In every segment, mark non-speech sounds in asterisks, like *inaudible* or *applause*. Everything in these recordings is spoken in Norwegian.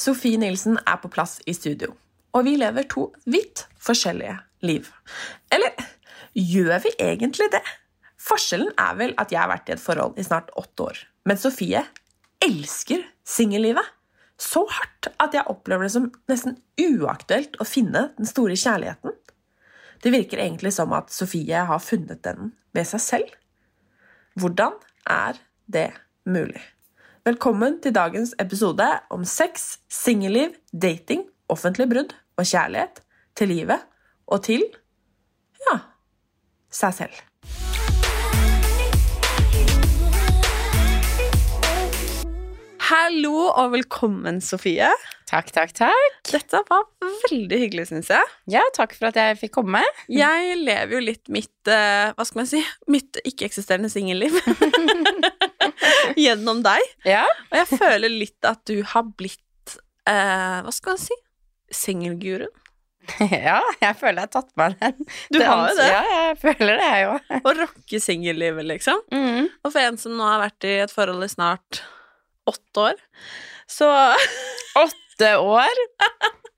Sofie Nilsen er på plass i studio, og vi lever to vidt forskjellige liv. Eller gjør vi egentlig det? Forskjellen er vel at jeg har vært i et forhold i snart åtte år, men Sofie elsker singellivet så hardt at jeg opplever det som nesten uaktuelt å finne den store kjærligheten. Det virker egentlig som at Sofie har funnet den ved seg selv. Hvordan er det mulig? Velkommen til dagens episode om sex, singelliv, dating, offentlig brudd og kjærlighet til livet og til ja seg selv. Hallo og velkommen, Sofie. Takk, takk, takk. Dette var veldig hyggelig, syns jeg. Ja, takk for at jeg fikk komme. Jeg lever jo litt mitt eh, Hva skal man si? Mitt ikke-eksisterende singelliv. *laughs* *laughs* Gjennom deg. Ja. Og jeg føler litt at du har blitt eh, Hva skal man si? Singelguruen. *laughs* ja, jeg føler jeg har tatt meg den. Du Det har jo det. Ja, jeg føler det, jeg òg. Å rocke singellivet, liksom. Mm. Og for en som nå har vært i et forhold i snart åtte år, så *laughs* Åtte år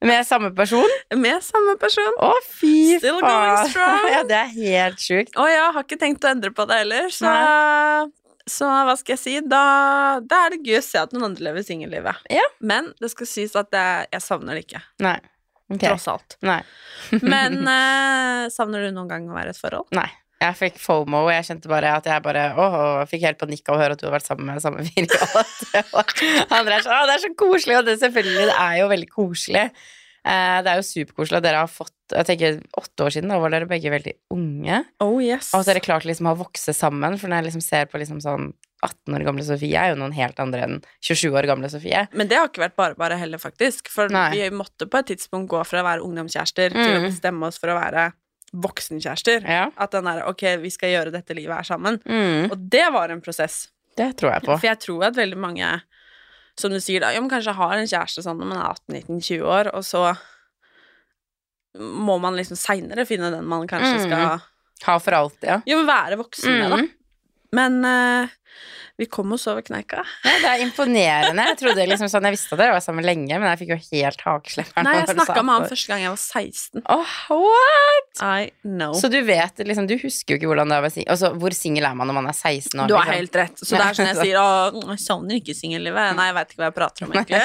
med samme person. Med samme person. Å, fy Still going strong. Ja, det er helt sjukt. Å, jeg har ikke tenkt å endre på det heller, så Så hva skal jeg si? Da, da er det gøy å se at noen andre lever singellivet. Ja. Men det skal sies at jeg, jeg savner det ikke. Nei. Okay. Tross alt. Nei. *laughs* Men eh, savner du noen gang å være i et forhold? Nei. Jeg fikk FOMO, og jeg kjente bare at jeg bare åh, fikk helt panikk av å høre at du har vært sammen med samme *laughs* fyr. Andre er sånn, «Å, det er så koselig, og det selvfølgelig, det er jo veldig koselig. Eh, det er jo superkoselig at dere har fått Jeg tenker åtte år siden, da var dere begge veldig unge. Oh yes. Og så er det klart liksom å vokse sammen, for når jeg liksom ser på liksom sånn 18 år gamle Sofie, er jo noen helt andre enn 27 år gamle Sofie. Men det har ikke vært bare bare heller, faktisk. For Nei. vi måtte på et tidspunkt gå fra å være ungdomskjærester til å Mm. bestemme oss for å være voksenkjærester. Ja. At den derre Ok, vi skal gjøre dette livet her sammen. Mm, Og det var en prosess. det tror jeg på. For jeg tror at veldig mange, som du sier, da, ja, men kanskje har en kjæreste sånn når man er 18-19-20 år, og så må man liksom seinere finne den man kanskje Mm. skal Ha for alltid, ja. Jo, men være voksen med, da. Mm. Men eh, vi kom oss over kneika. ja. Det er imponerende. Jeg trodde liksom sånn, jeg visste at dere var sammen lenge, men jeg fikk jo helt hakeslepperen. Nei, jeg snakka med han første gang jeg var 16. Åh, what? I know. Så du vet liksom, du husker jo ikke hvordan det er å være singel. Altså, hvor singel er man når man er 16 år? Du har liksom? helt rett. Så det er sånn jeg sier Å, jeg savner ikke singellivet. Nei, jeg veit ikke hva jeg prater om, egentlig.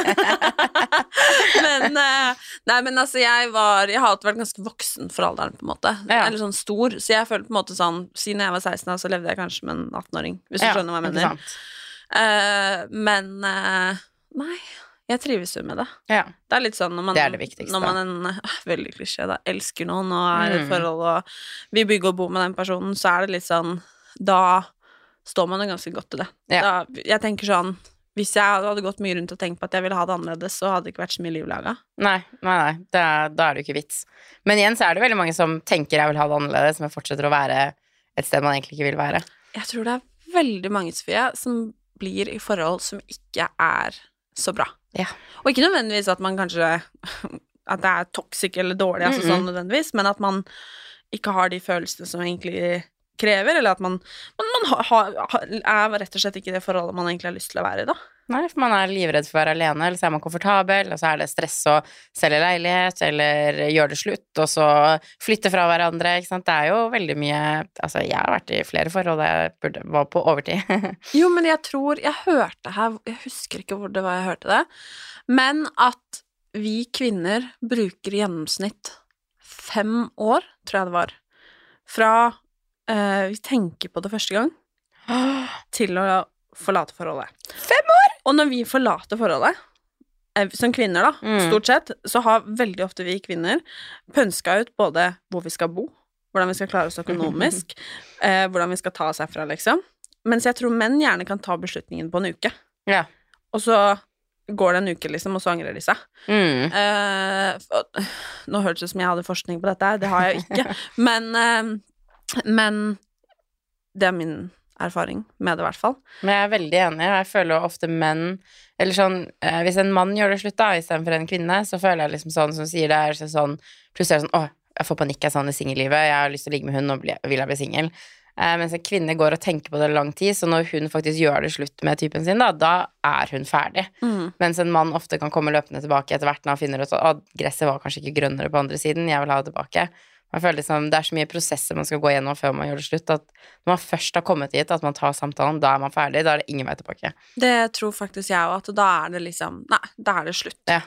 *laughs* men eh, Nei, men altså, jeg var Jeg har alltid vært ganske voksen for alderen, på en måte. Ja. Eller sånn stor. Så jeg føler på en måte sånn Siden jeg var 16, så levde jeg kanskje med en 18-åring, hvis du Ja, skjønner hva jeg mener. Eh, men uh, Nei. Jeg trives jo med det. Ja. Det er litt sånn når man, Det er det viktigste. Når man en, uh, veldig klisjé, da, elsker noen og er i et Mm. forhold, og vi bygger og bor med den personen, så er det litt sånn Da står man jo ganske godt i det. Ja. Da, jeg tenker sånn Hvis jeg hadde gått mye rundt og tenkt på at jeg ville ha det annerledes, så hadde det ikke vært så mye liv laga. Nei, nei, nei. Det er, da er det jo ikke vits. Men igjen så er det veldig mange som tenker jeg vil ha det annerledes, men fortsetter å være et sted man egentlig ikke vil være. Jeg tror det er veldig mange, Sofie, som blir i forhold som ikke er så bra. Ja. Og ikke nødvendigvis at man kanskje At det er toxic eller dårlig, altså Mm-mm. sånn nødvendigvis, men at man ikke har de følelsene som egentlig krever, eller at man, man, man ha, ha, er rett og slett ikke det forholdet man egentlig har lyst til å være i, da. Nei, for man er livredd for å være alene, eller så er man komfortabel, og så er det stress å selge leilighet, eller gjøre det slutt, og så flytte fra hverandre, ikke sant. Det er jo veldig mye Altså, jeg har vært i flere forhold jeg burde, var på overtid. *laughs* Jo, men jeg tror Jeg hørte her Jeg husker ikke hvor det var jeg hørte det, men at vi kvinner bruker i gjennomsnitt fem år, tror jeg det var, fra eh, vi tenker på det første gang, *gasps* til å forlate forholdet. Fem år?! Og når vi forlater forholdet, eh, som kvinner, da, Mm. stort sett, så har veldig ofte vi kvinner pønska ut både hvor vi skal bo, hvordan vi skal klare oss økonomisk, *laughs* eh, hvordan vi skal ta oss herfra, liksom. Mens jeg tror menn gjerne kan ta beslutningen på en uke. Ja. Og så går det en uke, liksom, og så angrer de seg. Mm. Eh, og- *sighs* nå hørtes det ut som jeg hadde forskning på dette her, det har jeg jo ikke. *laughs* men, eh, men det er min erfaring med det, i hvert fall. Men jeg er veldig enig, og jeg føler ofte menn Eller sånn eh, Hvis en mann gjør det slutt, da, istedenfor en kvinne, så føler jeg liksom sånn som sier det, er sånn Plutselig er det sånn Å, jeg får panikk av sånn i singellivet, jeg har lyst til å ligge med hun, nå vil jeg bli singel. Eh, mens en kvinne går og tenker på det lang tid, så når hun faktisk gjør det slutt med typen sin, da, da er hun ferdig. Mens en mann ofte kan komme løpende tilbake etter hvert når han finner ut at gresset var kanskje ikke grønnere på andre siden, jeg vil ha det tilbake. Jeg føler liksom, Det er så mye prosesser man skal gå gjennom før man gjør det slutt, at når man først har kommet hit, at man tar samtalen, da er man ferdig, da er det ingen vei tilbake. Det tror faktisk jeg òg, at da er det liksom Nei, da er det slutt. Ja.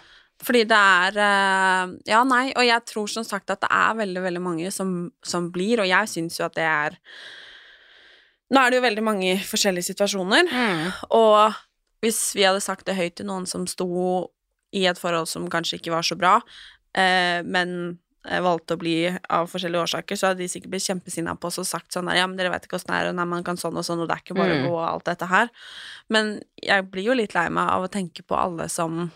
Fordi det er eh, Ja, nei, og jeg tror som sagt at det er veldig, veldig mange som, som blir, og jeg syns jo at det er Nå er det jo veldig mange forskjellige situasjoner, og hvis vi hadde sagt det høyt til noen som sto i et forhold som kanskje ikke var så bra, eh, men valgte å bli av forskjellige årsaker, så hadde de sikkert blitt kjempesinna på oss og sagt sånn der, ja, men dere vet ikke åssen det er, og nei, man kan sånn og sånn, og det er ikke bare Mm. å gå og alt dette her. Men jeg blir jo litt lei meg av å tenke på alle som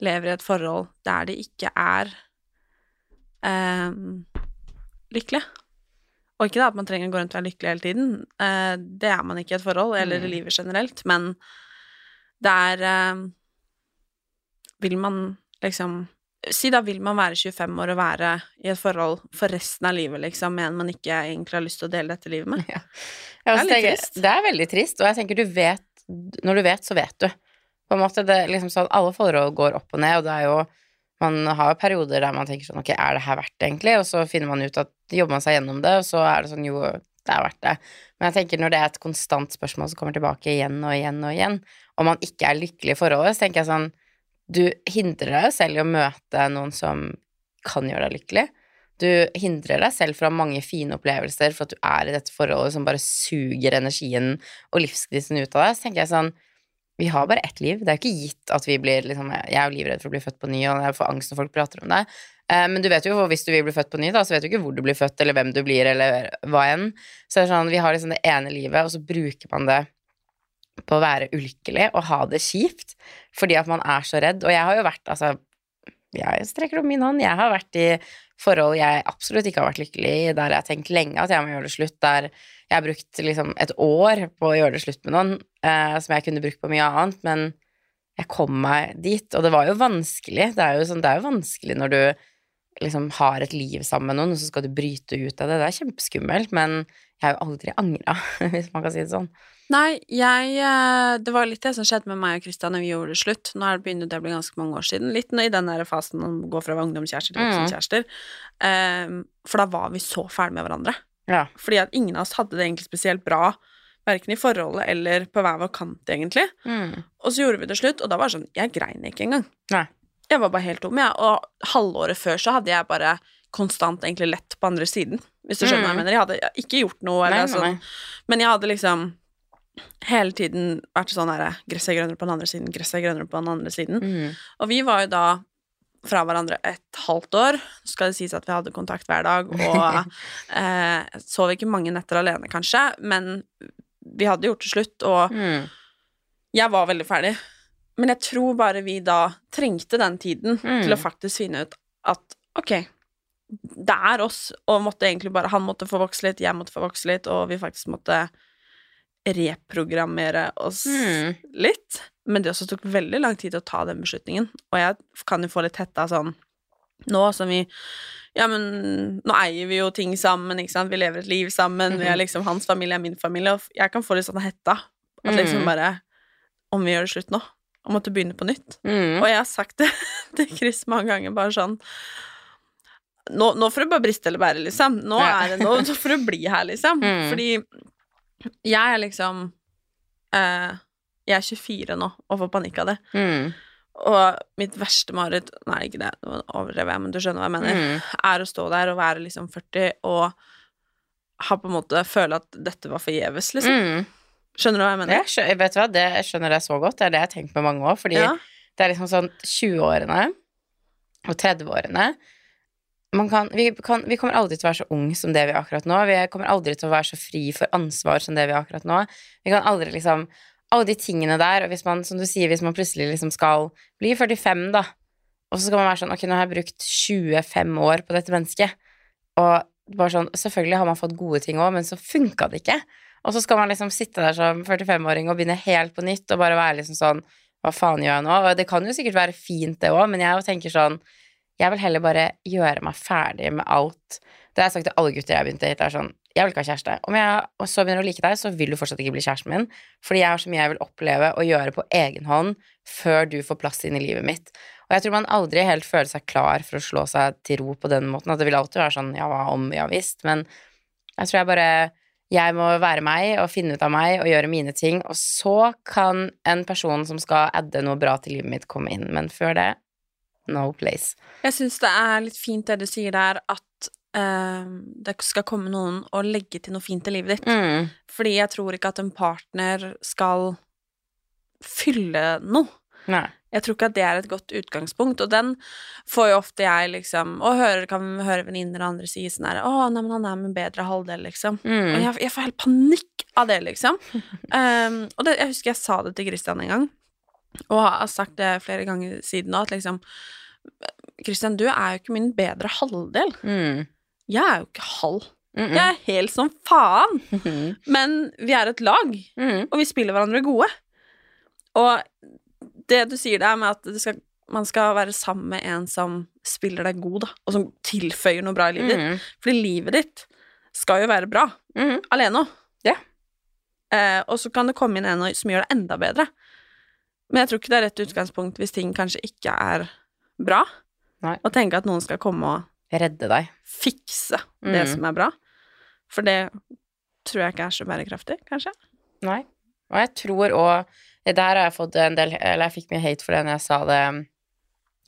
lever i et forhold der de ikke er eh, lykkelige. Og ikke da at man trenger å gå rundt og være lykkelig hele tiden, eh, det er man ikke i et forhold, eller i Mm. livet generelt, men det er eh, Vil man liksom Si da vil man være 25 år og være i et forhold for resten av livet, liksom, med en man ikke egentlig har lyst til å dele dette livet med. *laughs* Ja, Det er litt tenker trist. Det er veldig trist, og jeg tenker du vet Når du vet, så vet du. På en måte, det er liksom sånn Alle forhold går opp og ned, og det er jo Man har perioder der man tenker sånn Ok, er det her verdt det, egentlig? Og så finner man ut at jobber man seg gjennom det, og så er det sånn Jo, det er verdt det. Men jeg tenker når det er et konstant spørsmål som kommer tilbake igjen og igjen og igjen, og man ikke er lykkelig i forholdet, så tenker jeg sånn Du hindrer deg selv i å møte noen som kan gjøre deg lykkelig. Du hindrer deg selv fra mange fine opplevelser for at du er i dette forholdet som bare suger energien og livsgnisten ut av deg. Så tenker jeg sånn Vi har bare ett liv. Det er jo ikke gitt at vi blir liksom Jeg er jo livredd for å bli født på ny, og jeg får angst når folk prater om det. Eh, Men du vet jo hvis du vil bli født på ny, da, så vet du ikke hvor du blir født, eller hvem du blir, eller hva enn. Så det er sånn, vi har liksom det ene livet, og så bruker man det på å være ulykkelig og ha det kjipt fordi at man er så redd. Og jeg har jo vært, altså Jeg strekker opp min hånd. Jeg har vært i forhold jeg absolutt ikke har vært lykkelig i, der jeg har tenkt lenge at jeg må gjøre det slutt, der jeg har brukt liksom et år på å gjøre det slutt med noen, eh, som jeg kunne brukt på mye annet, men jeg kom meg dit, og det var jo vanskelig. Det er jo, sånn, det er jo vanskelig når du liksom har et liv sammen med noen, og så skal du bryte ut av det. Det er kjempeskummelt, men jeg har jo aldri angra, *laughs* hvis man kan si det sånn. Nei, jeg eh, Det var litt det som skjedde med meg og Kristian når vi gjorde det slutt. Nå er det begynner det å bli ganske mange år siden. Litt i den der fasen å gå fra ungdomskjærester til Mm. Um, Ehm, for da var vi så ferdig med hverandre. Ja. Fordi at ingen av oss hadde det egentlig spesielt bra, verken i forholdet eller på hver vår kant, egentlig. Mm. Og så gjorde vi det slutt, og da var det sånn Jeg grein ikke engang. Nei. Jeg var bare helt tom, jeg. Og halvåret før så hadde jeg bare konstant egentlig lett på andre siden, hvis du skjønner hva jeg Mm. mener. Jeg hadde ikke gjort noe, eller nei, sånn, nei. men jeg hadde liksom hele tiden vært sånn herre Gresset er grønnere på den andre siden, gresset er grønnere på den andre siden. Mm. Og vi var jo da fra hverandre et halvt år. Så skal det sies at vi hadde kontakt hver dag, og *laughs* eh, sov ikke mange netter alene, kanskje, men vi hadde gjort det slutt, og Mm. jeg var veldig ferdig. Men jeg tror bare vi da trengte den tiden Mm. til å faktisk finne ut at ok, det er oss, og måtte egentlig bare Han måtte få vokse litt, jeg måtte få vokse litt, og vi faktisk måtte reprogrammere oss Mm. litt. Men det også tok veldig lang tid å ta den beslutningen, og jeg kan jo få litt hetta sånn nå som vi Ja, men nå eier vi jo ting sammen, ikke sant. Vi lever et liv sammen. Vi er Mhm. liksom Hans familie er min familie, og jeg kan få litt sånn hetta. At liksom Mhm. bare Om vi gjør det slutt nå? Og måtte begynne på nytt. Mm. Og jeg har sagt det *laughs* til Chris mange ganger, bare sånn Nå, nå får du bare briste eller bære, liksom. Nå, det, nå, nå får du bli her, liksom. Mm. Fordi jeg er liksom eh, Jeg er 24 nå og får panikk av det. Mm. Og mitt verste mareritt Nei, ikke det, nå overdrev jeg, men du skjønner hva jeg mener. Mm. Er å stå der og være liksom 40 og ha på en måte føle at dette var forgjeves, liksom. Mm. Skjønner du hva jeg mener? Jeg skjønner, vet du hva, det jeg skjønner jeg så godt. Det er det jeg har tenkt med mange år. Fordi Ja. det er liksom sånn 20-årene og 30-årene man kan, vi, kan, vi kommer aldri til å være så ung som det vi er akkurat nå. Vi kommer aldri til å være så fri for ansvar som det vi er akkurat nå. Vi kan aldri liksom Alle de tingene der, og hvis man, som du sier, hvis man plutselig liksom skal bli 45, da, og så skal man være sånn Ok, nå har jeg brukt 25 år på dette mennesket, og bare sånn Selvfølgelig har man fått gode ting òg, men så funka det ikke. Og så skal man liksom sitte der som 45-åring og begynne helt på nytt og bare være liksom sånn Hva faen gjør jeg nå? Og det kan jo sikkert være fint, det òg, men jeg tenker sånn Jeg vil heller bare gjøre meg ferdig med alt. Det har jeg sagt til alle gutter jeg har begynt å date. er sånn Jeg vil ikke ha kjæreste. Om jeg så begynner å like deg, så vil du fortsatt ikke bli kjæresten min. Fordi jeg har så mye jeg vil oppleve og gjøre på egen hånd før du får plass inn i livet mitt. Og jeg tror man aldri helt føler seg klar for å slå seg til ro på den måten. At det vil alltid være sånn ja, hva om, ja visst. Men jeg tror jeg bare jeg må være meg og finne ut av meg og gjøre mine ting, og så kan en person som skal adde noe bra til livet mitt, komme inn. Men før det no place. Jeg syns det er litt fint det du sier der, at uh, det skal komme noen og legge til noe fint i livet ditt. Mm. Fordi jeg tror ikke at en partner skal fylle noe. Nei. Jeg tror ikke at det er et godt utgangspunkt, og den får jo ofte jeg liksom Og hører, kan høre venninner og andre si sånn her Å, nei, men han er min bedre halvdel, liksom. Mm. Og jeg, jeg får helt panikk av det, liksom. um, *laughs* og det, jeg husker jeg sa det til Christian en gang, og har sagt det flere ganger siden nå, at liksom Christian, du er jo ikke min bedre halvdel. Mm. Jeg er jo ikke halv. Mm -mm. Jeg er helt som faen. -hmm. Men vi er et lag, Mm. og vi spiller hverandre gode. Og det du sier der med at skal, man skal være sammen med en som spiller deg god, da, og som tilføyer noe bra i livet ditt. Mm. Fordi livet ditt skal jo være bra, Mm. alene òg. Ja. Eh, og så kan det komme inn en som gjør det enda bedre. Men jeg tror ikke det er rett utgangspunkt hvis ting kanskje ikke er bra. Nei. Å tenke at noen skal komme og Redde deg. fikse det Mm. som er bra. For det tror jeg ikke er så bærekraftig, kanskje. Nei. Og jeg tror òg Der har jeg fått en del Eller jeg fikk mye hate for det når jeg sa det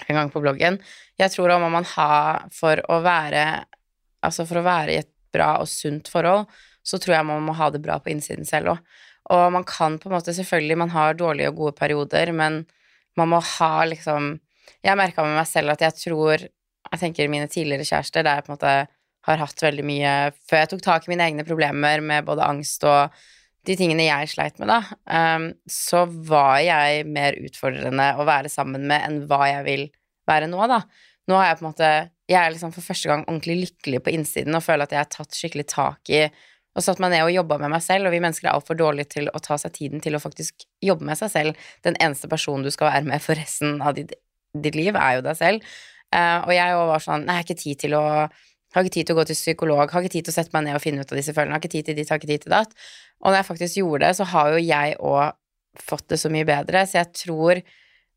en gang på bloggen. Jeg tror òg må man ha For å være Altså for å være i et bra og sunt forhold, så tror jeg man må ha det bra på innsiden selv òg. Og man kan på en måte Selvfølgelig, man har dårlige og gode perioder, men man må ha liksom Jeg merka med meg selv at jeg tror Jeg tenker mine tidligere kjærester, der jeg på en måte har hatt veldig mye Før jeg tok tak i mine egne problemer med både angst og de tingene jeg sleit med, da, ehm, så var jeg mer utfordrende å være sammen med enn hva jeg vil være nå, da. Nå har jeg på en måte Jeg er liksom for første gang ordentlig lykkelig på innsiden og føler at jeg har tatt skikkelig tak i og satt meg ned og jobber med meg selv, og vi mennesker er altfor dårlige til å ta seg tiden til å faktisk jobbe med seg selv. Den eneste personen du skal være med for resten av ditt, ditt liv, er jo deg selv. Uh, og jeg var sånn Nei, jeg har ikke tid til å har ikke tid til å gå til psykolog, har ikke tid til å sette meg ned og finne ut av disse følelsene, har ikke tid til ditt, har ikke tid til datt. Og når jeg faktisk gjorde det, så har jo jeg òg fått det så mye bedre, så jeg tror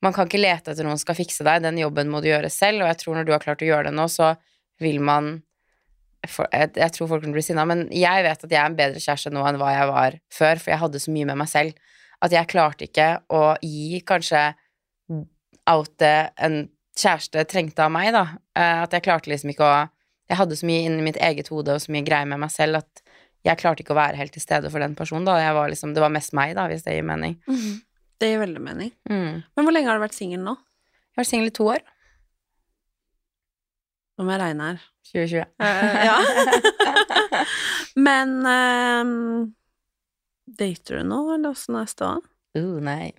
man kan ikke lete etter noen som skal fikse deg, den jobben må du gjøre selv, og jeg tror når du har klart å gjøre det nå, så vil man for, jeg, jeg tror folk kan bli sinna, men jeg vet at jeg er en bedre kjæreste nå enn hva jeg var før, for jeg hadde så mye med meg selv at jeg klarte ikke å gi kanskje out det en kjæreste trengte av meg, da. Eh, At jeg klarte liksom ikke å Jeg hadde så mye inni mitt eget hode og så mye greier med meg selv at jeg klarte ikke å være helt til stede for den personen, da. Var liksom, det var mest meg, da, hvis det gir mening. Det gir veldig mening. Mm. Men hvor lenge har du vært singel nå? Jeg har vært singel i to år. Nå må jeg regne her. 2020. Uh, ja. *laughs* Men um, Dater du nå, eller åssen er ståa? Uh, nei. *laughs*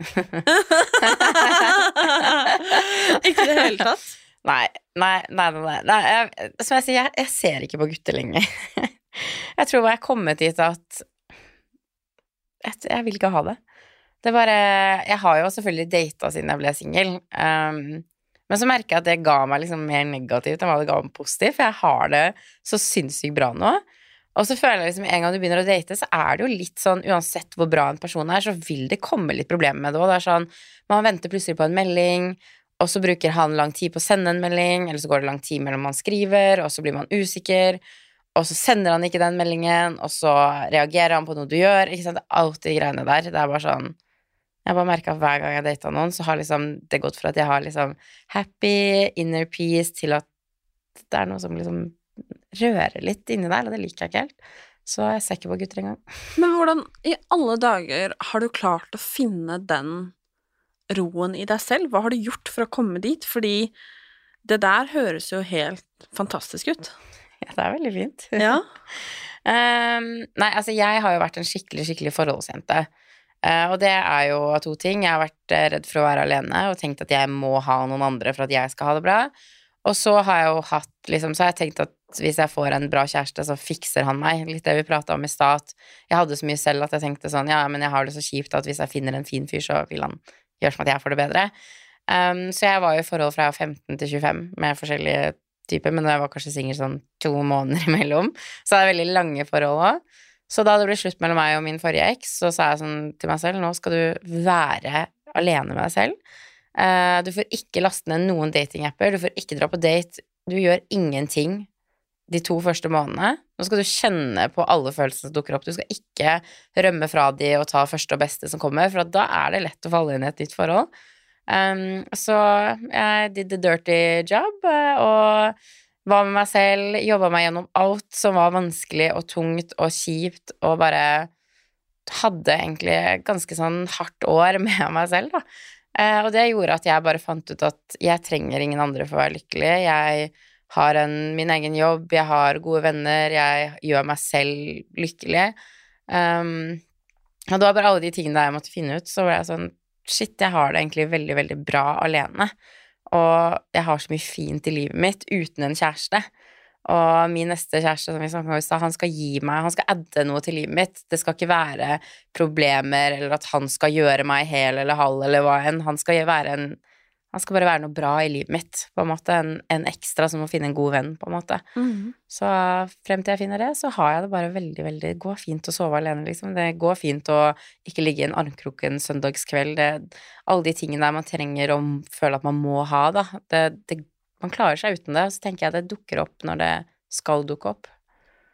ikke i det hele tatt? Nei, nei, nei, nei, nei. jeg, Som jeg sier, jeg, jeg ser ikke på gutter lenger. *laughs* jeg tror jeg er kommet dit at jeg, jeg vil ikke ha det. Det bare Jeg har jo selvfølgelig data siden jeg ble singel, um, Men så merker jeg at det ga meg liksom mer negativt enn hva det ga meg positivt, for jeg har det så sinnssykt bra nå. Og så føler jeg liksom en gang du begynner å date, så er det jo litt sånn uansett hvor bra en person er, så vil det komme litt problemer med det òg. Det er sånn man venter plutselig på en melding, og så bruker han lang tid på å sende en melding, eller så går det lang tid mellom man skriver, og så blir man usikker, og så sender han ikke den meldingen, og så reagerer han på noe du gjør, ikke sant, alt de greiene der. Det er bare sånn Jeg bare merka hver gang jeg data noen, så har liksom det gått fra at jeg har liksom happy, inner peace, til at det er noe som liksom rører litt inni der, og det liker jeg ikke helt. Så jeg ser ikke på gutter engang. Men hvordan i alle dager har du klart å finne den roen i deg selv? Hva har du gjort for å komme dit? Fordi det der høres jo helt fantastisk ut. Ja, det er veldig fint. Ja. um, *laughs* nei, altså, jeg har jo vært en skikkelig, skikkelig forholdsjente. Uh, og det er jo to ting. Jeg har vært uh, redd for å være alene og tenkt at jeg må ha noen andre for at jeg skal ha det bra. Og så har jeg jo hatt liksom, Så har jeg tenkt at hvis jeg får en bra kjæreste, så fikser han meg. Litt det vi prata om i stad. Jeg hadde så mye selv at jeg tenkte sånn Ja, men jeg har det så kjipt at hvis jeg finner en fin fyr, så vil han gjøre som at jeg får det bedre. Um, så jeg var jo i forhold fra 15 til 25 med forskjellige typer, men jeg var kanskje singel sånn to måneder *laughs* imellom. Så det er veldig lange forhold òg. Så da det ble slutt mellom meg og min forrige eks, så sa jeg sånn til meg selv nå skal du være alene med deg selv. Uh, du får ikke laste ned noen datingapper, du får ikke dra på date. Du gjør ingenting de to første månedene. Nå skal du kjenne på alle følelsene som dukker opp. Du skal ikke rømme fra de og ta første og beste som kommer, for da er det lett å falle inn i et nytt forhold. Um, så jeg did the dirty job, uh, og var med meg selv, jobba meg gjennom alt som var vanskelig og tungt og kjipt, og bare hadde egentlig ganske sånn hardt år *laughs* med meg selv, da. Eh, og det gjorde at jeg bare fant ut at jeg trenger ingen andre for å være lykkelig. Jeg har en, min egen jobb, jeg har gode venner, jeg gjør meg selv lykkelig. Um, og det var bare alle de tingene der jeg måtte finne ut, så var jeg sånn Shit, jeg har det egentlig veldig, veldig bra alene. Og jeg har så mye fint i livet mitt uten en kjæreste. Og min neste kjæreste, som vi snakket om i stad, han skal gi meg Han skal adde noe til livet mitt. Det skal ikke være problemer, eller at han skal gjøre meg hel eller halv, eller hva enn. Han skal være en han skal bare være noe bra i livet mitt, på en måte. En, en ekstra som å finne en god venn, på en måte. Mm. Så frem til jeg finner det, så har jeg det bare veldig, veldig Det går fint å sove alene, liksom. Det går fint å ikke ligge i en armkrok en søndagskveld. Det, alle de tingene der man trenger og føler at man må ha, da. Det, det, man klarer seg uten det, og så tenker jeg det dukker opp når det skal dukke opp.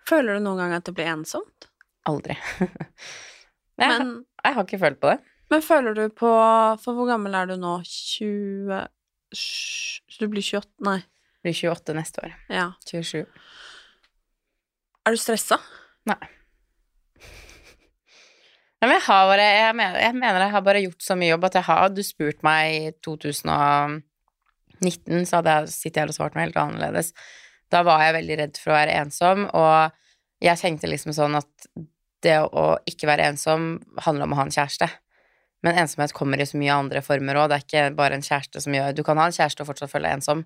Føler du noen gang at det blir ensomt? Aldri. *laughs* jeg, Men- jeg har ikke følt på det. Men føler du på For hvor gammel er du nå? 20 Så du blir 28 Nei. Blir 28 neste år. Ja. 27. Er du stressa? Nei. Nei, men jeg har bare jeg mener, jeg mener jeg har bare gjort så mye jobb at jeg har Hadde du spurt meg i 2019, så hadde jeg sittet her og svart meg helt annerledes. Da var jeg veldig redd for å være ensom, og jeg tenkte liksom sånn at det å ikke være ensom handler om å ha en kjæreste. Men ensomhet kommer i så mye andre former òg. Det er ikke bare en kjæreste som gjør Du kan ha en kjæreste og fortsatt føle deg ensom.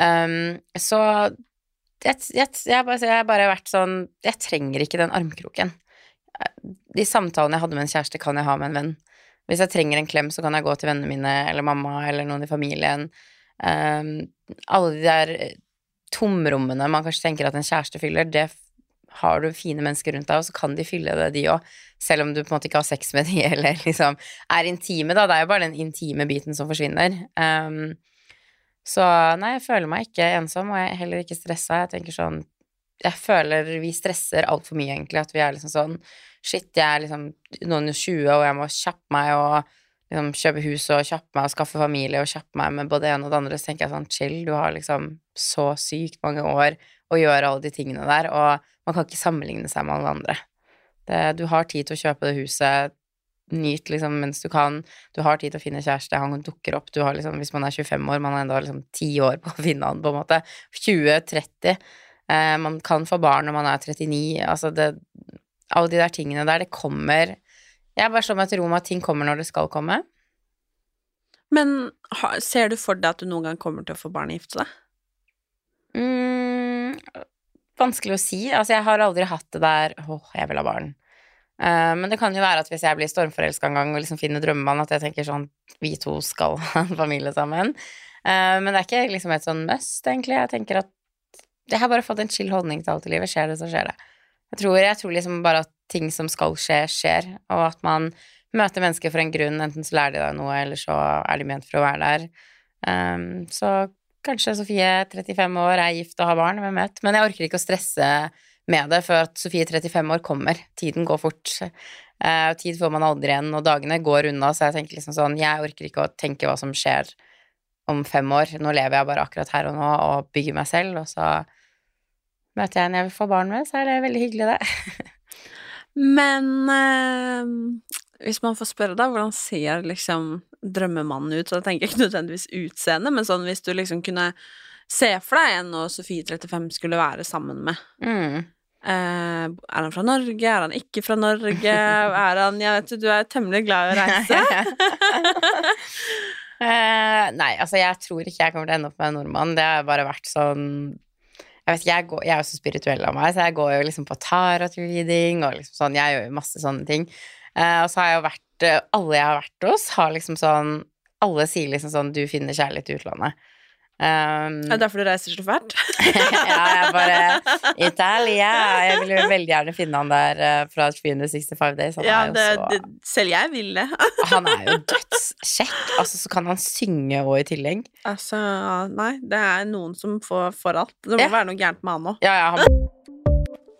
Um, så jeg, jeg, jeg, bare, jeg har bare vært sånn Jeg trenger ikke den armkroken. De samtalene jeg hadde med en kjæreste, kan jeg ha med en venn. Hvis jeg trenger en klem, så kan jeg gå til vennene mine eller mamma eller noen i familien. Um, alle de der tomrommene man kanskje tenker at en kjæreste fyller, det har du fine mennesker rundt deg, og så kan de fylle det, de òg. Selv om du på en måte ikke har sex med de, *laughs* eller liksom er intime, da. Det er jo bare den intime biten som forsvinner. Um, så nei, jeg føler meg ikke ensom, og jeg er heller ikke stressa. Jeg tenker sånn Jeg føler vi stresser altfor mye, egentlig. At vi er liksom sånn Shit, jeg er liksom noen og 20, og jeg må kjappe meg og liksom kjøpe hus og kjappe meg og skaffe familie og kjappe meg med både det ene og det andre. Så tenker jeg sånn chill, du har liksom så sykt mange år å gjøre alle de tingene der, og man kan ikke sammenligne seg med alle andre. Det, du har tid til å kjøpe det huset, nyt liksom mens du kan, du har tid til å finne kjæreste, han dukker opp, du har liksom, hvis man er 25 år, man har enda liksom 10 år på å finne han, på en måte, 20-30, eh, man kan få barn når man er 39, altså det, alle de der tingene der, det kommer, jeg er bare sånn at ro med at ting kommer når det skal komme. Men ser du for deg at du noen gang kommer til å få barn og gifte deg? Mm, vanskelig å si. Altså, jeg har aldri hatt det der åh, jeg vil ha barn. Uh, men det kan jo være at hvis jeg blir stormforelska en gang og liksom finner drømmemann, at jeg tenker sånn vi to skal *laughs* ha en familie sammen. Uh, men det er ikke liksom et sånn must, egentlig. Jeg tenker at jeg har bare fått en chill holdning til alt i livet. Skjer det, så skjer det. Jeg tror, jeg tror liksom bare at ting som skal skje, skjer, og at man møter mennesker for en grunn. Enten så lærer de deg noe, eller så er de ment for å være der. Um, så kanskje Sofie, 35 år, er gift og har barn, hvem vet. Men jeg orker ikke å stresse med det før at Sofie, 35 år, kommer. Tiden går fort. Eh, tid får man aldri igjen, og dagene går unna, så jeg tenker liksom sånn Jeg orker ikke å tenke hva som skjer om fem år. Nå lever jeg bare akkurat her og nå og bygger meg selv, og så møter jeg en jeg vil få barn med, så er det veldig hyggelig, det. *laughs* Men eh, hvis man får spørre, da, hvordan ser liksom drømmemannen ut? Så da tenker jeg ikke nødvendigvis utseende, men sånn hvis du liksom kunne se for deg en og Sofie 35 skulle være sammen med. Mm. Uh, er han fra Norge? Er han ikke fra Norge? *laughs* Er han Jeg vet du er temmelig glad i å reise. uh, *laughs* nei, altså jeg tror ikke jeg kommer til å ende opp med en nordmann. Det har bare vært sånn Jeg vet ikke, jeg, går, jeg er jo så spirituell av meg, så jeg går jo liksom på tarot-reading og liksom sånn. Jeg gjør jo masse sånne ting. Uh, og så har jeg jo vært eh, Alle jeg har vært hos, har liksom sånn Alle sier liksom sånn 'du finner kjærlighet i utlandet'. Um, er derfor du reiser så fælt? *laughs* ja, jeg bare Italia! Jeg vil jo veldig gjerne finne han der uh, fra 365 Days. Han ja, det, så det, selv jeg vil det. *laughs* Han er jo dødskjekk. Altså, så kan han synge òg i tillegg. altså, nei, det er noen som får, får alt. Det må Ja. være noe gærent med han òg. Ja, ja, han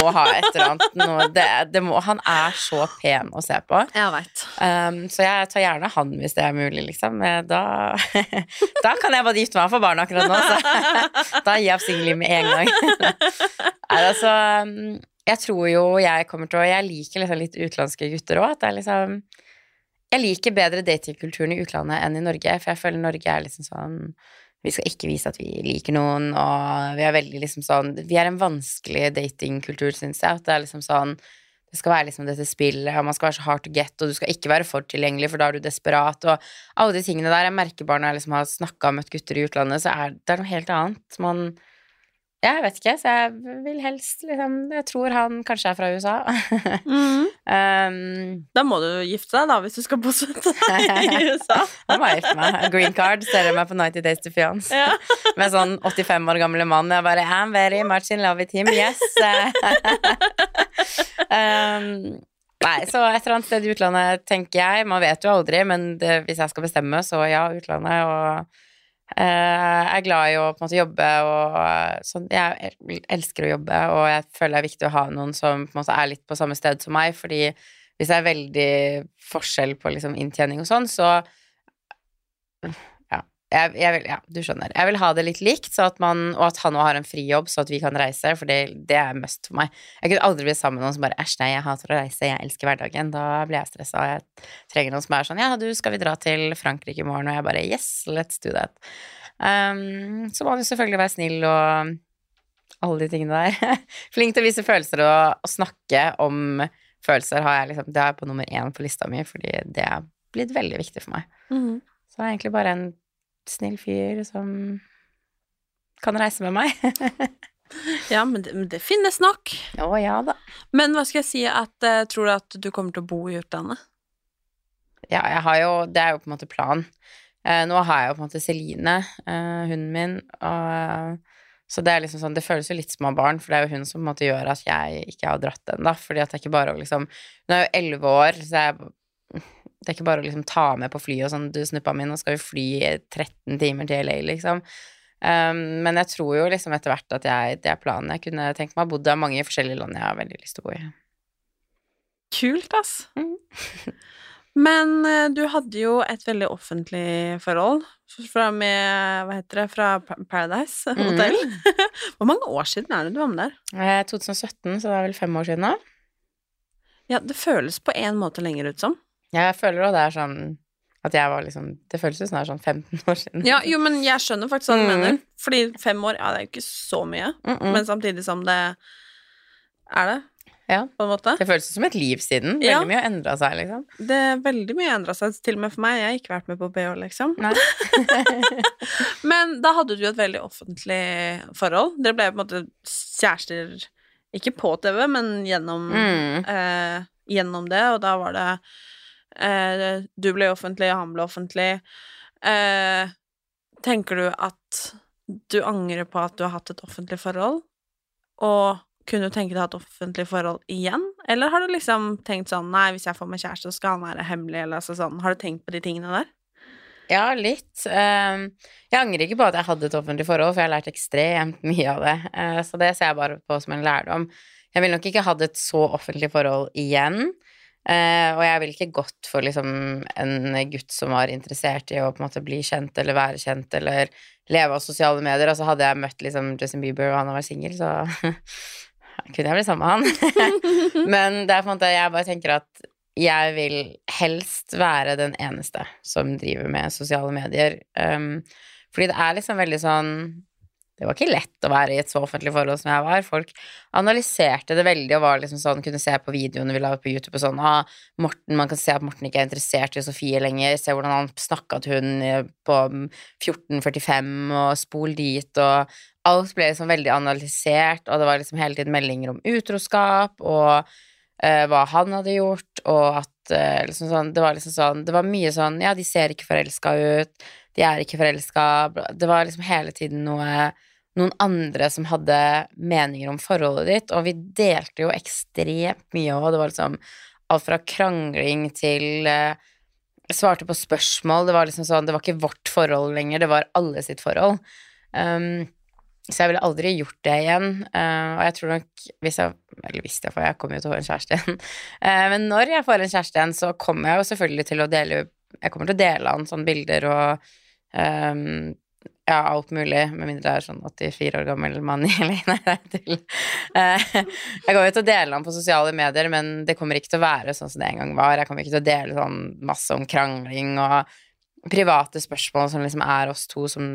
Må ha et eller annet noe, det, det må, Han er så pen å se på. Jeg vet. Um, så jeg tar gjerne han hvis det er mulig, liksom. Eh, Da, *laughs* da kan jeg bare gifte meg for barn akkurat nå, så *laughs* da gir jeg opp singelliv med en gang. *laughs* Nei, altså, um, jeg tror jo jeg kommer til å Jeg liker liksom litt utenlandske gutter òg. At det er liksom Jeg liker bedre datingkulturen i utlandet enn i Norge, for jeg føler Norge er liksom sånn vi skal ikke vise at vi liker noen, og vi er veldig liksom sånn Vi er en vanskelig datingkultur, syns jeg. At det er liksom sånn Det skal være liksom dette spillet, og man skal være så hard to get, og du skal ikke være for tilgjengelig, for da er du desperat, og alle de tingene der. Jeg merker bare når jeg liksom har snakka og møtt gutter i utlandet, så er det er noe helt annet. Man Jeg vet ikke, så jeg vil helst liksom Jeg tror han kanskje er fra USA. *laughs* um, Da må du gifte deg, da, hvis du skal bosette deg *laughs* i USA. Da må jeg gifte meg. Green card, ser meg på 90 Days to Fiance. Ja. *laughs* Med sånn 85 år gamle mann. Jeg bare I'm very much in love with him, yes. um, nei, så et eller annet sted i utlandet, tenker jeg. Man vet jo aldri, men det, hvis jeg skal bestemme, så ja, utlandet. Og jeg er glad i å på en måte jobbe og sånn. Jeg elsker å jobbe, og jeg føler det er viktig å ha noen som på en måte er litt på samme sted som meg, fordi hvis det er veldig forskjell på liksom inntjening og sånn, så jeg, jeg vil, ja, du skjønner. Jeg vil ha det litt likt, så at man, og at han òg har en frijobb, så at vi kan reise, for det, det er must for meg. Jeg kunne aldri bli sammen med noen som bare æsj, nei, jeg hater å reise, jeg elsker hverdagen. Da blir jeg stressa. Jeg trenger noen som er sånn ja, du, skal vi dra til Frankrike i morgen? Og jeg bare yes, let's do that. Um, så må han jo selvfølgelig være snill og alle de tingene der. *laughs* Flink til å vise følelser og, og snakke om følelser har jeg liksom, det er på nummer én på lista mi, fordi det er blitt veldig viktig for meg. Mhm. Så det er egentlig bare en snill fyr som kan reise med meg. *laughs* Ja, men det, men det finnes nok. Å ja da. Men hva skal jeg si at uh, Tror du at du kommer til å bo i utlandet? Ja, jeg har jo Det er jo på en måte planen. Uh, nå har jeg jo på en måte Celine, uh, hunden min, og så det er liksom sånn, det føles jo litt som å ha barn, for det er jo hun som på en måte gjør at jeg ikke har dratt ennå. Fordi at det er ikke bare å liksom Hun er jo elleve år, så jeg, det er ikke bare å liksom ta med på flyet og sånn Du, snuppa mi, nå skal vi fly 13 timer til LA, liksom. Um, men jeg tror jo liksom etter hvert at jeg, det er planen. Jeg kunne tenkt meg å bo i mange forskjellige land jeg har veldig lyst til å bo i. Kult, ass. *laughs* Men eh, du hadde jo et veldig offentlig forhold fra med Hva heter det? Fra Paradise *laughs* Hotel. *laughs* Hvor mange år siden er det du var med der? Eh, 2017, så det er vel fem år siden nå. Ja, det føles på en måte lenger ut som. Jeg føler òg det er sånn at jeg var liksom Det føles som det er sånn 15 år siden. Ja, jo, men jeg skjønner faktisk hva du Mm. mener. Fordi fem år, ja, det er jo ikke så mye. Mm-mm. Men samtidig som det er det, Ja. på en måte. Det føles som et liv siden. Veldig Ja. mye har endra seg, liksom. Det er veldig mye endra seg, til og med for meg. Jeg har ikke vært med på BH, liksom. *laughs* Men da hadde du jo et veldig offentlig forhold. Dere ble på en måte kjærester, ikke på TV, men gjennom, Mm. eh, gjennom det, og da var det eh, Du ble offentlig, han ble offentlig. Eh, tenker du at du angrer på at du har hatt et offentlig forhold, og kunne du tenke deg å ha et offentlig forhold igjen? Eller har du liksom tenkt sånn Nei, hvis jeg får meg kjæreste, så skal han være hemmelig, eller altså sånn Har du tenkt på de tingene der? Ja, litt. Um, jeg angrer ikke på at jeg hadde et offentlig forhold, for jeg har lært ekstremt mye av det. Uh, så det ser jeg bare på som en lærdom. Jeg ville nok ikke hatt et så offentlig forhold igjen. Uh, og jeg ville ikke gått for liksom en gutt som var interessert i å på en måte bli kjent eller være kjent eller leve av sosiale medier. Og så hadde jeg møtt liksom Justin Bieber, og han var singel, så *laughs* kunne jeg blitt sammen med han. *laughs* Men det er på en måte Jeg bare tenker at jeg vil helst være den eneste som driver med sosiale medier. Um, fordi det er liksom veldig sånn Det var ikke lett å være i et så offentlig forhold som jeg var. Folk analyserte det veldig og var liksom sånn, kunne se på videoene vi la på YouTube og sånn ah, Morten, Man kan se at Morten ikke er interessert i Sofie lenger. Se hvordan han snakka til hun eh, på 14.45, og spol dit, og alt ble liksom veldig analysert, og det var liksom hele tiden meldinger om utroskap og uh, hva han hadde gjort, og at uh, liksom sånn, det var liksom sånn Det var mye sånn Ja, de ser ikke forelska ut, de er ikke forelska Det var liksom hele tiden noe noen andre som hadde meninger om forholdet ditt, og vi delte jo ekstremt mye og Det var liksom alt fra krangling til eh, Svarte på spørsmål. Det var liksom sånn Det var ikke vårt forhold lenger, det var alle sitt forhold. Um, så jeg ville aldri gjort det igjen. Uh, og jeg tror nok hvis jeg Eller hvis jeg får, jeg kommer jo til å få en kjæreste igjen. Uh, *laughs* men når jeg får en kjæreste igjen, så kommer jeg jo selvfølgelig til å dele Jeg kommer til å dele an sånne bilder og ehm, ja, alt mulig, med mindre det er sånn 84 år gammel mann i *laughs* Nei, det er til. Eh, jeg kommer jo til å dele han på sosiale medier, men det kommer ikke til å være sånn som det en gang var. Jeg kommer ikke til å dele sånn masse om krangling og private spørsmål som liksom er oss to som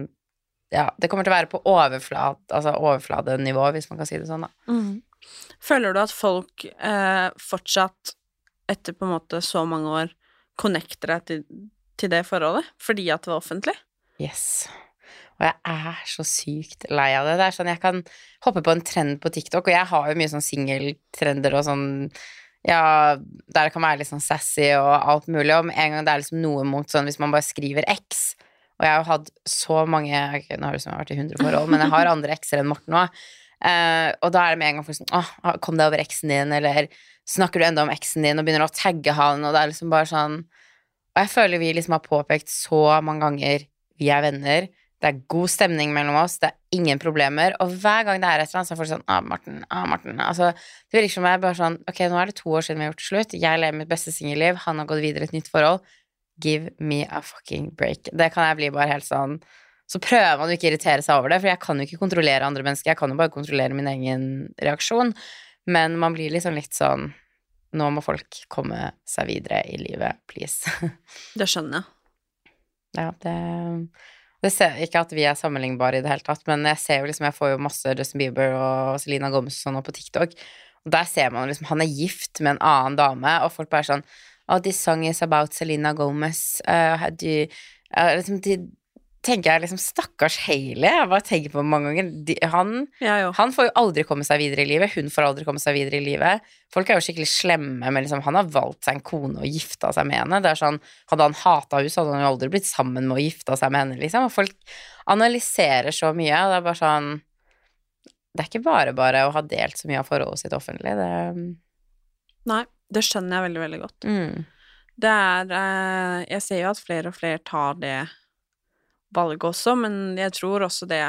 Ja, det kommer til å være på overflat, altså overfladenivå, hvis man kan si det sånn, da. Føler du at folk eh, fortsatt, etter på en måte så mange år, connecter deg til, til det forholdet fordi at det var offentlig? Yes. Og jeg er så sykt lei av det. Det er sånn jeg kan hoppe på en trend på TikTok, og jeg har jo mye sånn singeltrender og sånn ja, der det kan være litt sånn sassy og alt mulig, og med en gang det er liksom noe mot sånn hvis man bare skriver X Og jeg har jo hatt så mange okay, Nå har det som jeg har vært i 100 forhold, men jeg har andre X-er enn Morten òg. og da er det med en gang folk sånn Åh, kom deg over X-en din, eller snakker du enda om X-en din, og begynner å tagge han, og det er liksom bare sånn Og jeg føler vi liksom har påpekt så mange ganger vi er venner. Det er god stemning mellom oss, det er ingen problemer. Og hver gang det er et eller annet, så er folk sånn ah, Martin, ah, Martin. Altså, det virker som jeg bare sånn Ok, nå er det to år siden vi har gjort slutt. Jeg lever mitt beste singelliv. Han har gått videre i et nytt forhold. Give me a fucking break. Det kan jeg bli bare helt sånn Så prøver man å ikke irritere seg over det, for jeg kan jo ikke kontrollere andre mennesker. Jeg kan jo bare kontrollere min egen reaksjon. Men man blir liksom litt sånn Nå må folk komme seg videre i livet, please. *laughs* Det skjønner jeg. Ja, det det ser Ikke at vi er sammenlignbare i det hele tatt, men jeg ser jo liksom Jeg får jo masse Justin Bieber og Selena Gomez og sånn på TikTok, og der ser man liksom Han er gift med en annen dame, og folk bare sånn Oh, this song is about Selena Gomez. Uh, do uh, liksom, de, tenker jeg liksom Stakkars Hailey. Jeg bare tenker på mange ganger. De, han, han får jo aldri komme seg videre i livet. Hun får aldri komme seg videre i livet. Folk er jo skikkelig slemme, men liksom, han har valgt seg en kone og gifta seg med henne. Det er sånn, Hadde han hata henne, så hadde han jo aldri blitt sammen med og gifta seg med henne. liksom. Og folk analyserer så mye, og det er bare sånn Det er ikke bare bare å ha delt så mye av forholdet sitt offentlig. Det Nei, det skjønner jeg veldig, veldig godt. mm. Det er eh, Jeg ser jo at flere og flere tar det valg også, men jeg tror også det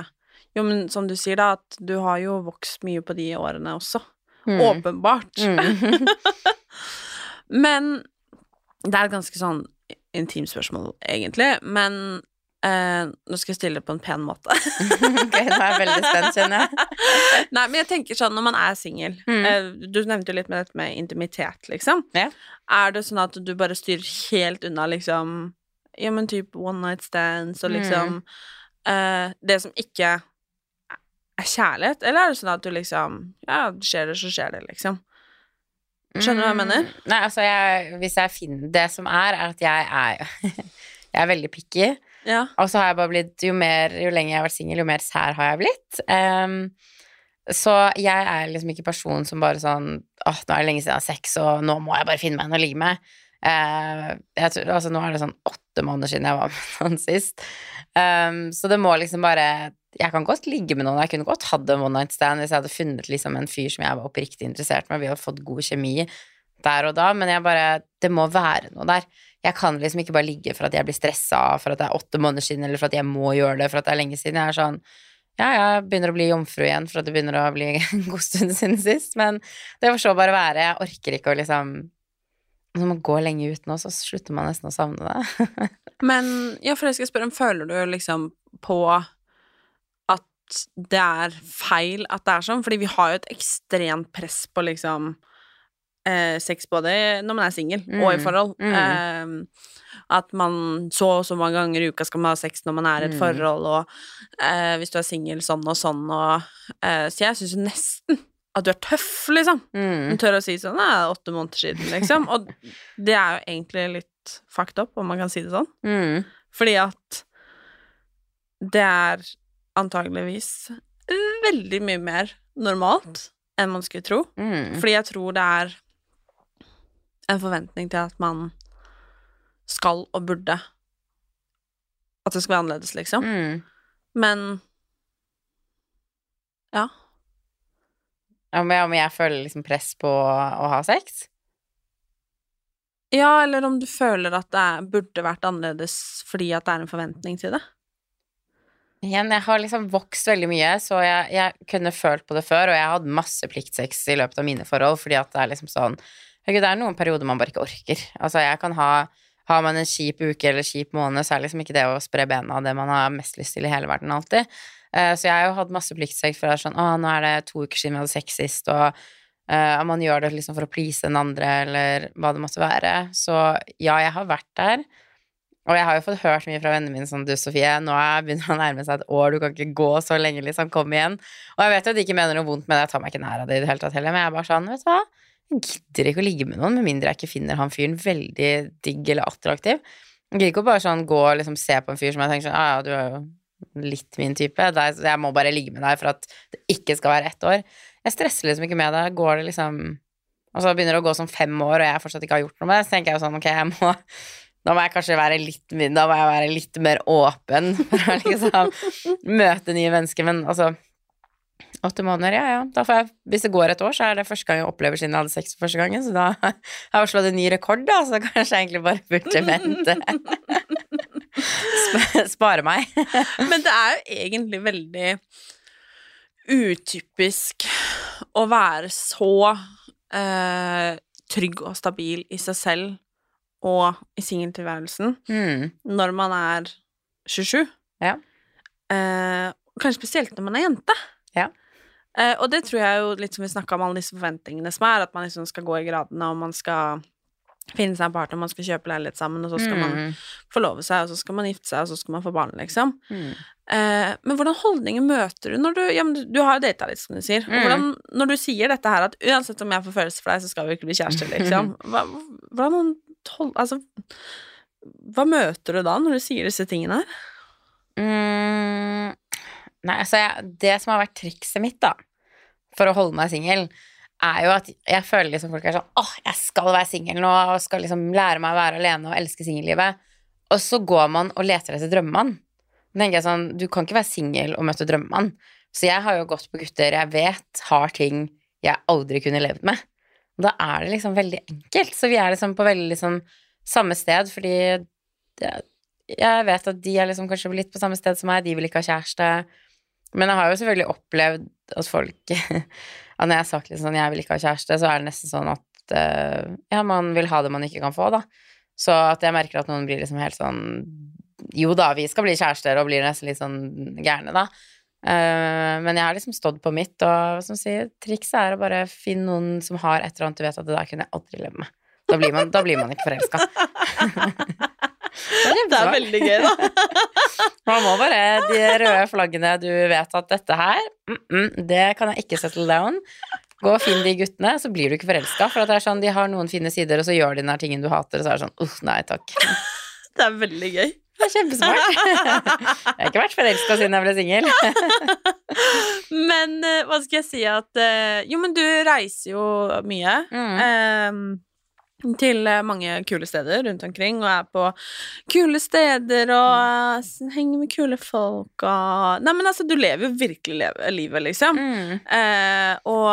Jo, men som du sier, da, at du har jo vokst mye på de årene også. Mm. Åpenbart. Mm. *laughs* men det er et ganske sånn intimt spørsmål, egentlig, men eh, nå skal jeg stille det på en pen måte. *laughs* ok, nå er jeg veldig spent, kjenner jeg. *laughs* Nei, men jeg tenker sånn når man er singel Mm. eh, Du nevnte jo litt med dette med intimitet, liksom. Ja. Er det sånn at du bare styrer helt unna, liksom Ja, men type one night stands og liksom eh, Det som ikke er kjærlighet, eller er det sånn at du liksom Ja, skjer det, så skjer det, liksom. Skjønner du hva jeg mener? Mm. Nei, altså, jeg, hvis jeg finner Det som er, er at jeg er *laughs* Jeg er veldig picky. Ja. Og så har jeg bare blitt Jo mer, jo lenger jeg har vært singel, jo mer sær har jeg blitt. Um, så jeg er liksom ikke personen som bare sånn Åh, nå er det lenge siden jeg har sex, og nå må jeg bare finne meg en å ligge med. Eh, tror, altså, nå er det sånn åtte måneder siden jeg var med *laughs* noen sist. Um, så det må liksom bare Jeg kan godt ligge med noen. Jeg kunne godt hatt en one night stand hvis jeg hadde funnet liksom en fyr som jeg var oppriktig interessert med, vi hadde fått god kjemi der og da, men jeg bare Det må være noe der. Jeg kan liksom ikke bare ligge for at jeg blir stressa for at det er åtte måneder siden, eller for at jeg må gjøre det for at det er lenge siden. Jeg er sånn ja, jeg begynner å bli jomfru igjen for at det begynner å bli *laughs* en god stund siden sist, men det får så bare være. Jeg orker ikke å liksom Når man går lenge uten oss, så slutter man nesten å savne det. *laughs* Men ja, for jeg skal spørre om Føler du liksom på at det er feil at det er sånn? Fordi vi har jo et ekstremt press på liksom eh, sex både når man er singel og i Mm, forhold. mm. Eh, at man så og så mange ganger i uka skal man ha sex når man er i et Mm. forhold, og eh, hvis du er singel sånn og sånn, og eh, Så jeg syns nesten at du er tøff, liksom. Mm. Tør å si sånn Nei, det er åtte måneder siden, liksom. Og det er jo egentlig litt fucked up, om man kan si det sånn. Mm. Fordi at det er antageligvis veldig mye mer normalt enn man skulle tro. Mm. Fordi jeg tror det er en forventning til at man skal og burde At det skal være annerledes, liksom. Mm. Men ja. Om jeg, om jeg føler liksom press på å ha sex? Ja, eller om du føler at det burde vært annerledes fordi at det er en forventning til det. Igjen, jeg har liksom vokst veldig mye, så jeg, jeg kunne følt på det før, og jeg hadde masse pliktsex i løpet av mine forhold, fordi at det er liksom sånn Herregud, det er noen perioder man bare ikke orker. Altså, jeg kan ha Har man en kjip uke eller kjip måned, så er liksom ikke det å spre bena det man har mest lyst til i hele verden alltid. Eh, så jeg har jo hatt masse pliktsex, for det er sånn Å, nå er det to uker siden vi hadde sex sist, og uh, man gjør det liksom for å please den andre, eller hva det måtte være. Så ja, jeg har vært der. Og jeg har jo fått hørt mye fra vennene mine sånn Du, Sofie, nå er- *laughs* begynner han å nærme seg et år, du kan ikke gå så lenge, liksom. Kom igjen. Og jeg vet jo at de ikke mener noe vondt med det, jeg tar meg ikke nær av det i det hele tatt heller, men jeg er bare sånn, vet du hva, jeg gidder ikke å ligge med noen med mindre jeg ikke finner han fyren veldig digg eller attraktiv. Jeg gidder ikke å bare sånn gå og liksom se på en fyr som jeg tenker sånn, ah, ja, du er jo litt min type, jeg må bare ligge med deg for at det ikke skal være ett år. Jeg stresser liksom ikke med det, går det liksom Og så begynner det å gå sånn fem år, og jeg fortsatt ikke har gjort noe med det, så tenker jeg jo sånn, ok, jeg må da må jeg kanskje være litt, da må jeg være litt mer åpen for å liksom møte nye mennesker. Men altså Åtte måneder, ja ja. Da får jeg, hvis det går et år, så er det første gang jeg opplever siden jeg hadde sex for første gangen. Så da *laughs* har jeg slått en ny rekord, da, så kanskje jeg egentlig bare burde *laughs* vente. Spare meg. *laughs* Men det er jo egentlig veldig utypisk å være så eh, trygg og stabil i seg selv og i singeltilværelsen Mm. når man er 27. Ja. Eh, kanskje spesielt når man er jente. Ja. Eh, og det tror jeg jo litt som vi snakka om alle disse forventningene som er, at man liksom skal gå i gradene, og man skal finne seg en partner, man skal kjøpe leilighet sammen, og så skal man Mm. forlove seg, og så skal man gifte seg, og så skal man få barn, liksom. Mm. Eh, men hvordan holdninger møter du når du Ja, men du, du har jo data litt, som du sier. Og Mm. Hvordan, når du sier dette her, at uansett om jeg får følelser for deg, så skal vi ikke bli kjærester, liksom. *laughs* Hva, hvordan hold, Altså Hva møter du da, når du sier disse tingene her? Mm, nei, altså jeg, Det som har vært trikset mitt, da, for å holde meg singel, er jo at jeg føler liksom folk er sånn åh, jeg skal være singel nå, og skal liksom lære meg å være alene og elske singellivet. Og så går man og leter etter drømmemann. Da tenker jeg sånn, du kan ikke være singel og møte drømmemann. Så jeg har jo gått på gutter jeg vet har ting jeg aldri kunne levd med. Og da er det liksom veldig enkelt. Så vi er liksom på veldig liksom samme sted, fordi det, jeg vet at de er liksom kanskje litt på samme sted som meg, de vil ikke ha kjæreste. Men jeg har jo selvfølgelig opplevd at folk *laughs* at Når jeg har sagt litt sånn 'jeg vil ikke ha kjæreste', så er det nesten sånn at uh, ja, man vil ha det man ikke kan få, da. Så at jeg merker at noen blir liksom helt sånn Jo da, vi skal bli kjærester, og blir nesten litt sånn gærne, da. Uh, men jeg har liksom stått på mitt, og som sier, trikset er å bare finne noen som har et eller annet du vet at det der kunne jeg aldri leve med. Da blir man, da blir man ikke forelska. *laughs* Det er veldig gøy, da. *laughs* Man må bare De røde flaggene du vet at dette her, mm -mm, det kan jeg ikke settle down. Gå og finn de guttene, så blir du ikke forelska. For at det er sånn, de har noen fine sider, og så gjør de den her tingen du hater, og så er det sånn uff, nei takk. *laughs* Det er veldig gøy. Det er kjempesmart. *laughs* Jeg har ikke vært forelska siden jeg ble singel. Men eh, hva skal jeg si at eh, Jo, men du reiser jo mye. eh, til eh, mange kule steder rundt omkring, og er på kule steder og mm. henger med kule folk og Nei, men altså, du lever jo virkelig leve, livet, liksom. Eh, og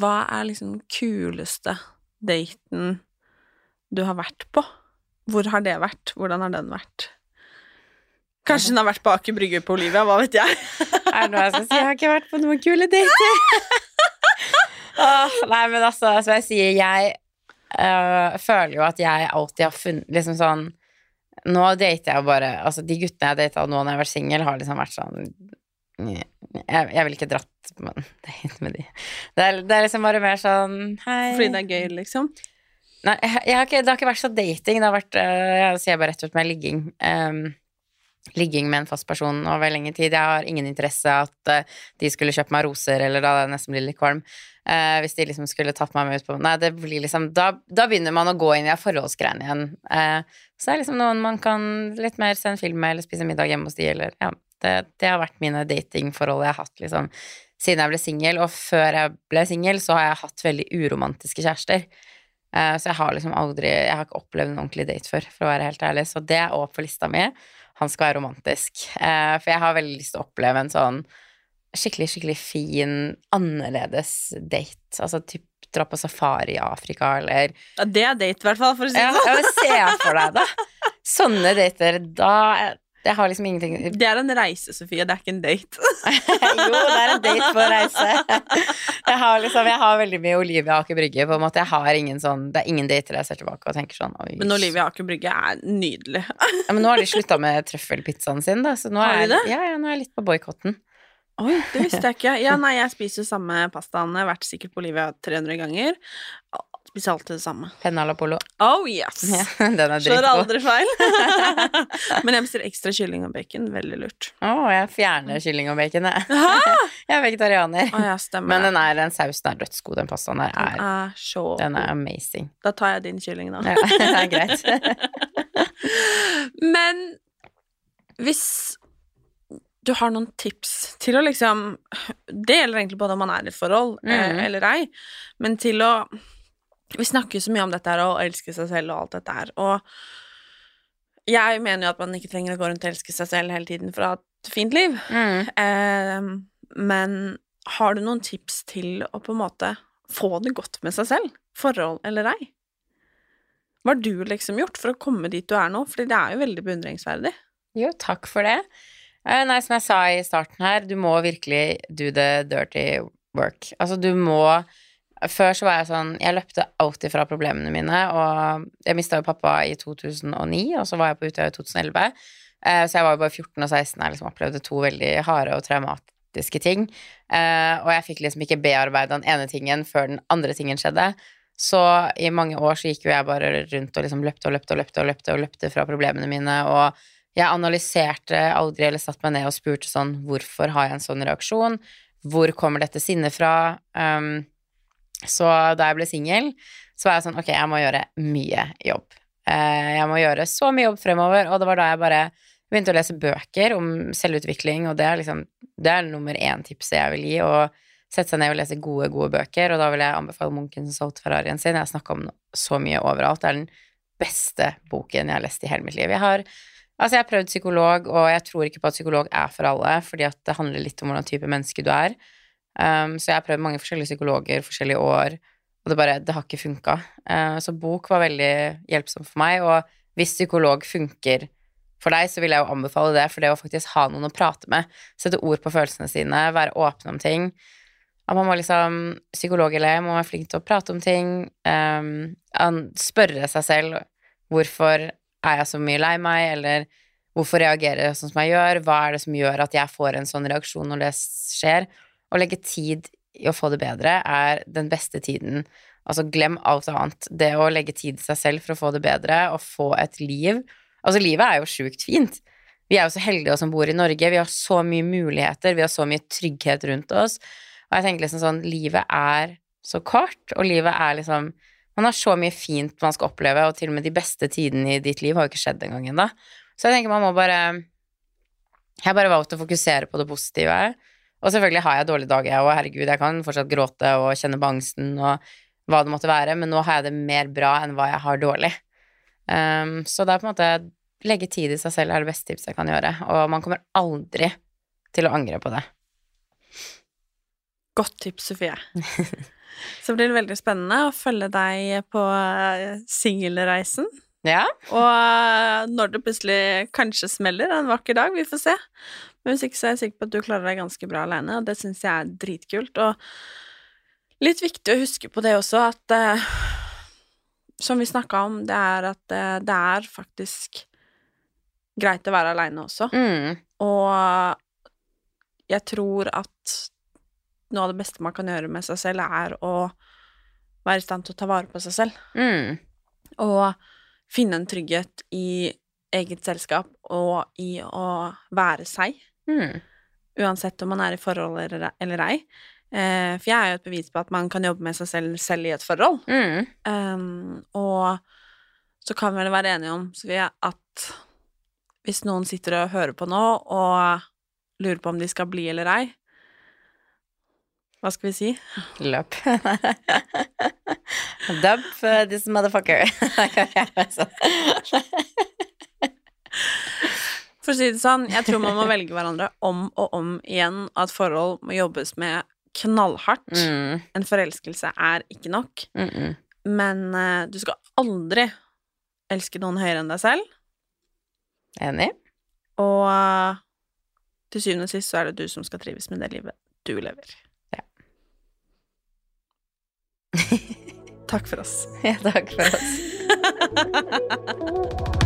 hva er liksom kuleste daten du har vært på? Hvor har det vært? Hvordan har den vært? Kanskje den har vært på Aker Brygge på Olivia, hva vet jeg? Er det noe jeg skal si? Jeg har ikke vært på noen kule dater. *laughs* Åh, nei, men altså, som jeg sier, jeg uh, føler jo at jeg alltid har funnet Liksom sånn Nå dater jeg jo bare Altså, de guttene jeg data nå når jeg har vært singel, har liksom vært sånn jeg, jeg ville ikke dratt på en date med de. Det er, det er liksom bare mer sånn Hei. Fordi det er gøy, liksom? Nei, jeg, jeg har ikke, det har ikke vært så dating. Det har vært uh, Jeg sier bare rett ut med ligging. Um, ligging med en fast person over lengre tid. Jeg har ingen interesse av at uh, de skulle kjøpe meg roser, eller da jeg nesten blir litt kvalm. Uh, hvis de liksom skulle tatt meg med ut på Nei, det blir liksom Da, da begynner man å gå inn i forholdsgreiene igjen. Uh, så det er liksom noen man kan litt mer se en film med, eller spise middag hjemme hos de, eller ja. Det, det har vært mine datingforhold jeg har hatt liksom siden jeg ble singel, og før jeg ble singel, så har jeg hatt veldig uromantiske kjærester. Så jeg har liksom aldri Jeg har ikke opplevd en ordentlig date før, for å være helt ærlig. Så det er opp på lista mi. Han skal være romantisk. Eh, for jeg har veldig lyst til å oppleve en sånn skikkelig, skikkelig fin, annerledes date. Altså typ dra på safari i Afrika, eller Ja, det er date, i hvert fall, for å si det det ja, sånn. ser se for deg da. *laughs* Sånne dater, da Jeg har liksom ingenting Det er en reise, Sofie, det er ikke en date. *laughs* jo, det er en date på reise. Jeg har liksom, jeg har veldig mye Olivia Aker Brygge. På en måte. Jeg har ingen sånn, det er ingen dater jeg ser tilbake og tenker sånn Oi. Men Olivia Aker Brygge er nydelig. Ja, men nå har de slutta med trøffelpizzaen sin, da. Så nå er, de. Ja, ja, nå er jeg litt på boikotten. Oi, det visste jeg ikke. Ja, nei, jeg spiser jo samme *laughs* har vært sikkert på Olivia 300 ganger. Spiser alltid det samme. Penna la polo. Oh yes! *laughs* Ja, den er Slår aldri feil. *laughs* Men jeg bestiller ekstra kylling og bacon. Veldig lurt. Å, jeg fjerner kylling og bacon, jeg. *laughs* Jeg er vegetarianer. Oh, ja, Men den, er, den sausen er dødsgod, den pastaen der. Den Er, er så den er amazing. Da tar jeg din kylling, da. Ja, det er greit. Men hvis du har noen tips til å liksom Det gjelder egentlig både om man er i et forhold eh, Mhm. eller ei, men til å Vi snakker jo så mye om dette her, og å elske seg selv og alt dette her, og jeg mener jo at man ikke trenger å gå rundt og elske seg selv hele tiden for å ha et fint liv. Mm. Eh, men har du noen tips til å på en måte få det godt med seg selv? Forhold eller ei? Hva har du liksom gjort for å komme dit du er nå? Fordi det er jo veldig beundringsverdig. Jo, takk for det. Eh, Nei, som jeg sa i starten her, du må virkelig do the dirty work. Altså, du må Før så var jeg sånn Jeg løpte alltid fra problemene mine, og jeg mista jo pappa i 2009, og så var jeg på Utøya i 2011. Eh, Så jeg var jo bare 14 og 16 og liksom opplevde to veldig harde og traumatiske ting. Eh, Og jeg fikk liksom ikke bearbeida den ene tingen før den andre tingen skjedde. Så i mange år så gikk jo jeg bare rundt og liksom løpte og løpte og løpte og løpte og løpte fra problemene mine, og jeg analyserte aldri eller satte meg ned og spurte sånn Hvorfor har jeg en sånn reaksjon? Hvor kommer dette sinnet fra? Um, så da jeg ble singel, så var jeg sånn Ok, jeg må gjøre mye jobb. Eh, jeg må gjøre så mye jobb fremover, og det var da jeg bare begynte å lese bøker om selvutvikling, og det er liksom Det er nummer én tipset jeg vil gi, å sette seg ned og lese gode, gode bøker, og da vil jeg anbefale Munken som solgte Ferrarien sin. Jeg har snakka om så mye overalt. Det er den beste boken jeg har lest i hele mitt liv. Jeg har Altså, jeg har prøvd psykolog, og jeg tror ikke på at psykolog er for alle, fordi at det handler litt om hvordan type menneske du er. Um, så jeg har prøvd mange forskjellige psykologer, forskjellige år, og det bare Det har ikke funka. Uh, så bok var veldig hjelpsom for meg, og hvis psykolog funker for deg, så vil jeg jo anbefale det, for det å faktisk ha noen å prate med, sette ord på følelsene sine, være åpen om ting. At man må liksom Psykolog eller jeg må være flink til å prate om ting, um, spørre seg selv hvorfor er jeg så mye lei meg, eller hvorfor reagerer jeg sånn som jeg gjør, hva er det som gjør at jeg får en sånn reaksjon når det skjer? Å legge tid i å få det bedre er den beste tiden. Altså, glem alt annet. Det å legge tid i seg selv for å få det bedre og få et liv Altså, livet er jo sjukt fint. Vi er jo så heldige som bor i Norge. Vi har så mye muligheter, vi har så mye trygghet rundt oss. Og jeg tenker liksom sånn Livet er så kort, og livet er liksom Man har så mye fint man skal oppleve, og til og med de beste tidene i ditt liv har jo ikke skjedd engang ennå. Så jeg tenker man må bare Jeg bare valgt å fokusere på det positive. Og selvfølgelig har jeg dårlige dager, og herregud, jeg kan fortsatt gråte og kjenne på angsten og hva det måtte være, men nå har jeg det mer bra enn hva jeg har dårlig. Um, så det er på en måte legge tid i seg selv er det beste tipset jeg kan gjøre, og man kommer aldri til å angre på det. Godt tips, Sofie. *laughs* Så blir det veldig spennende å følge deg på eh, singelreisen. Ja. Og eh, når det plutselig kanskje smeller en vakker dag, vi får se. Men hvis ikke så er jeg sikker på at du klarer deg ganske bra alene, og det syns jeg er dritkult. Og litt viktig å huske på det også, at uh, som vi snakka om, det er at det, det, er faktisk greit å være aleine også. Mm. Og jeg tror at noe av det beste man kan gjøre med seg selv, er å være i stand til å ta vare på seg selv. Mm. Og finne en trygghet i eget selskap og i å være seg. Mm. Uansett om man er i forhold eller, eller ei. Eh, for jeg er jo et bevis på at man kan jobbe med seg selv selv i et forhold. Mm. Um, og så kan vi vel være enige om, at hvis noen sitter og hører på nå og lurer på om de skal bli eller ei Hva skal vi si? Løp. *laughs* Dump this motherfucker. *laughs* *laughs* For å si det sånn, jeg tror man må velge hverandre om og om igjen, at forhold må jobbes med knallhardt. Mm. En forelskelse er ikke nok. Mm -mm. Men uh, du skal aldri elske noen høyere enn deg selv. Enig. Og uh, til syvende og sist så er det du som skal trives med det livet du lever. Ja. takk for oss. *laughs* Ja, takk for oss. *laughs*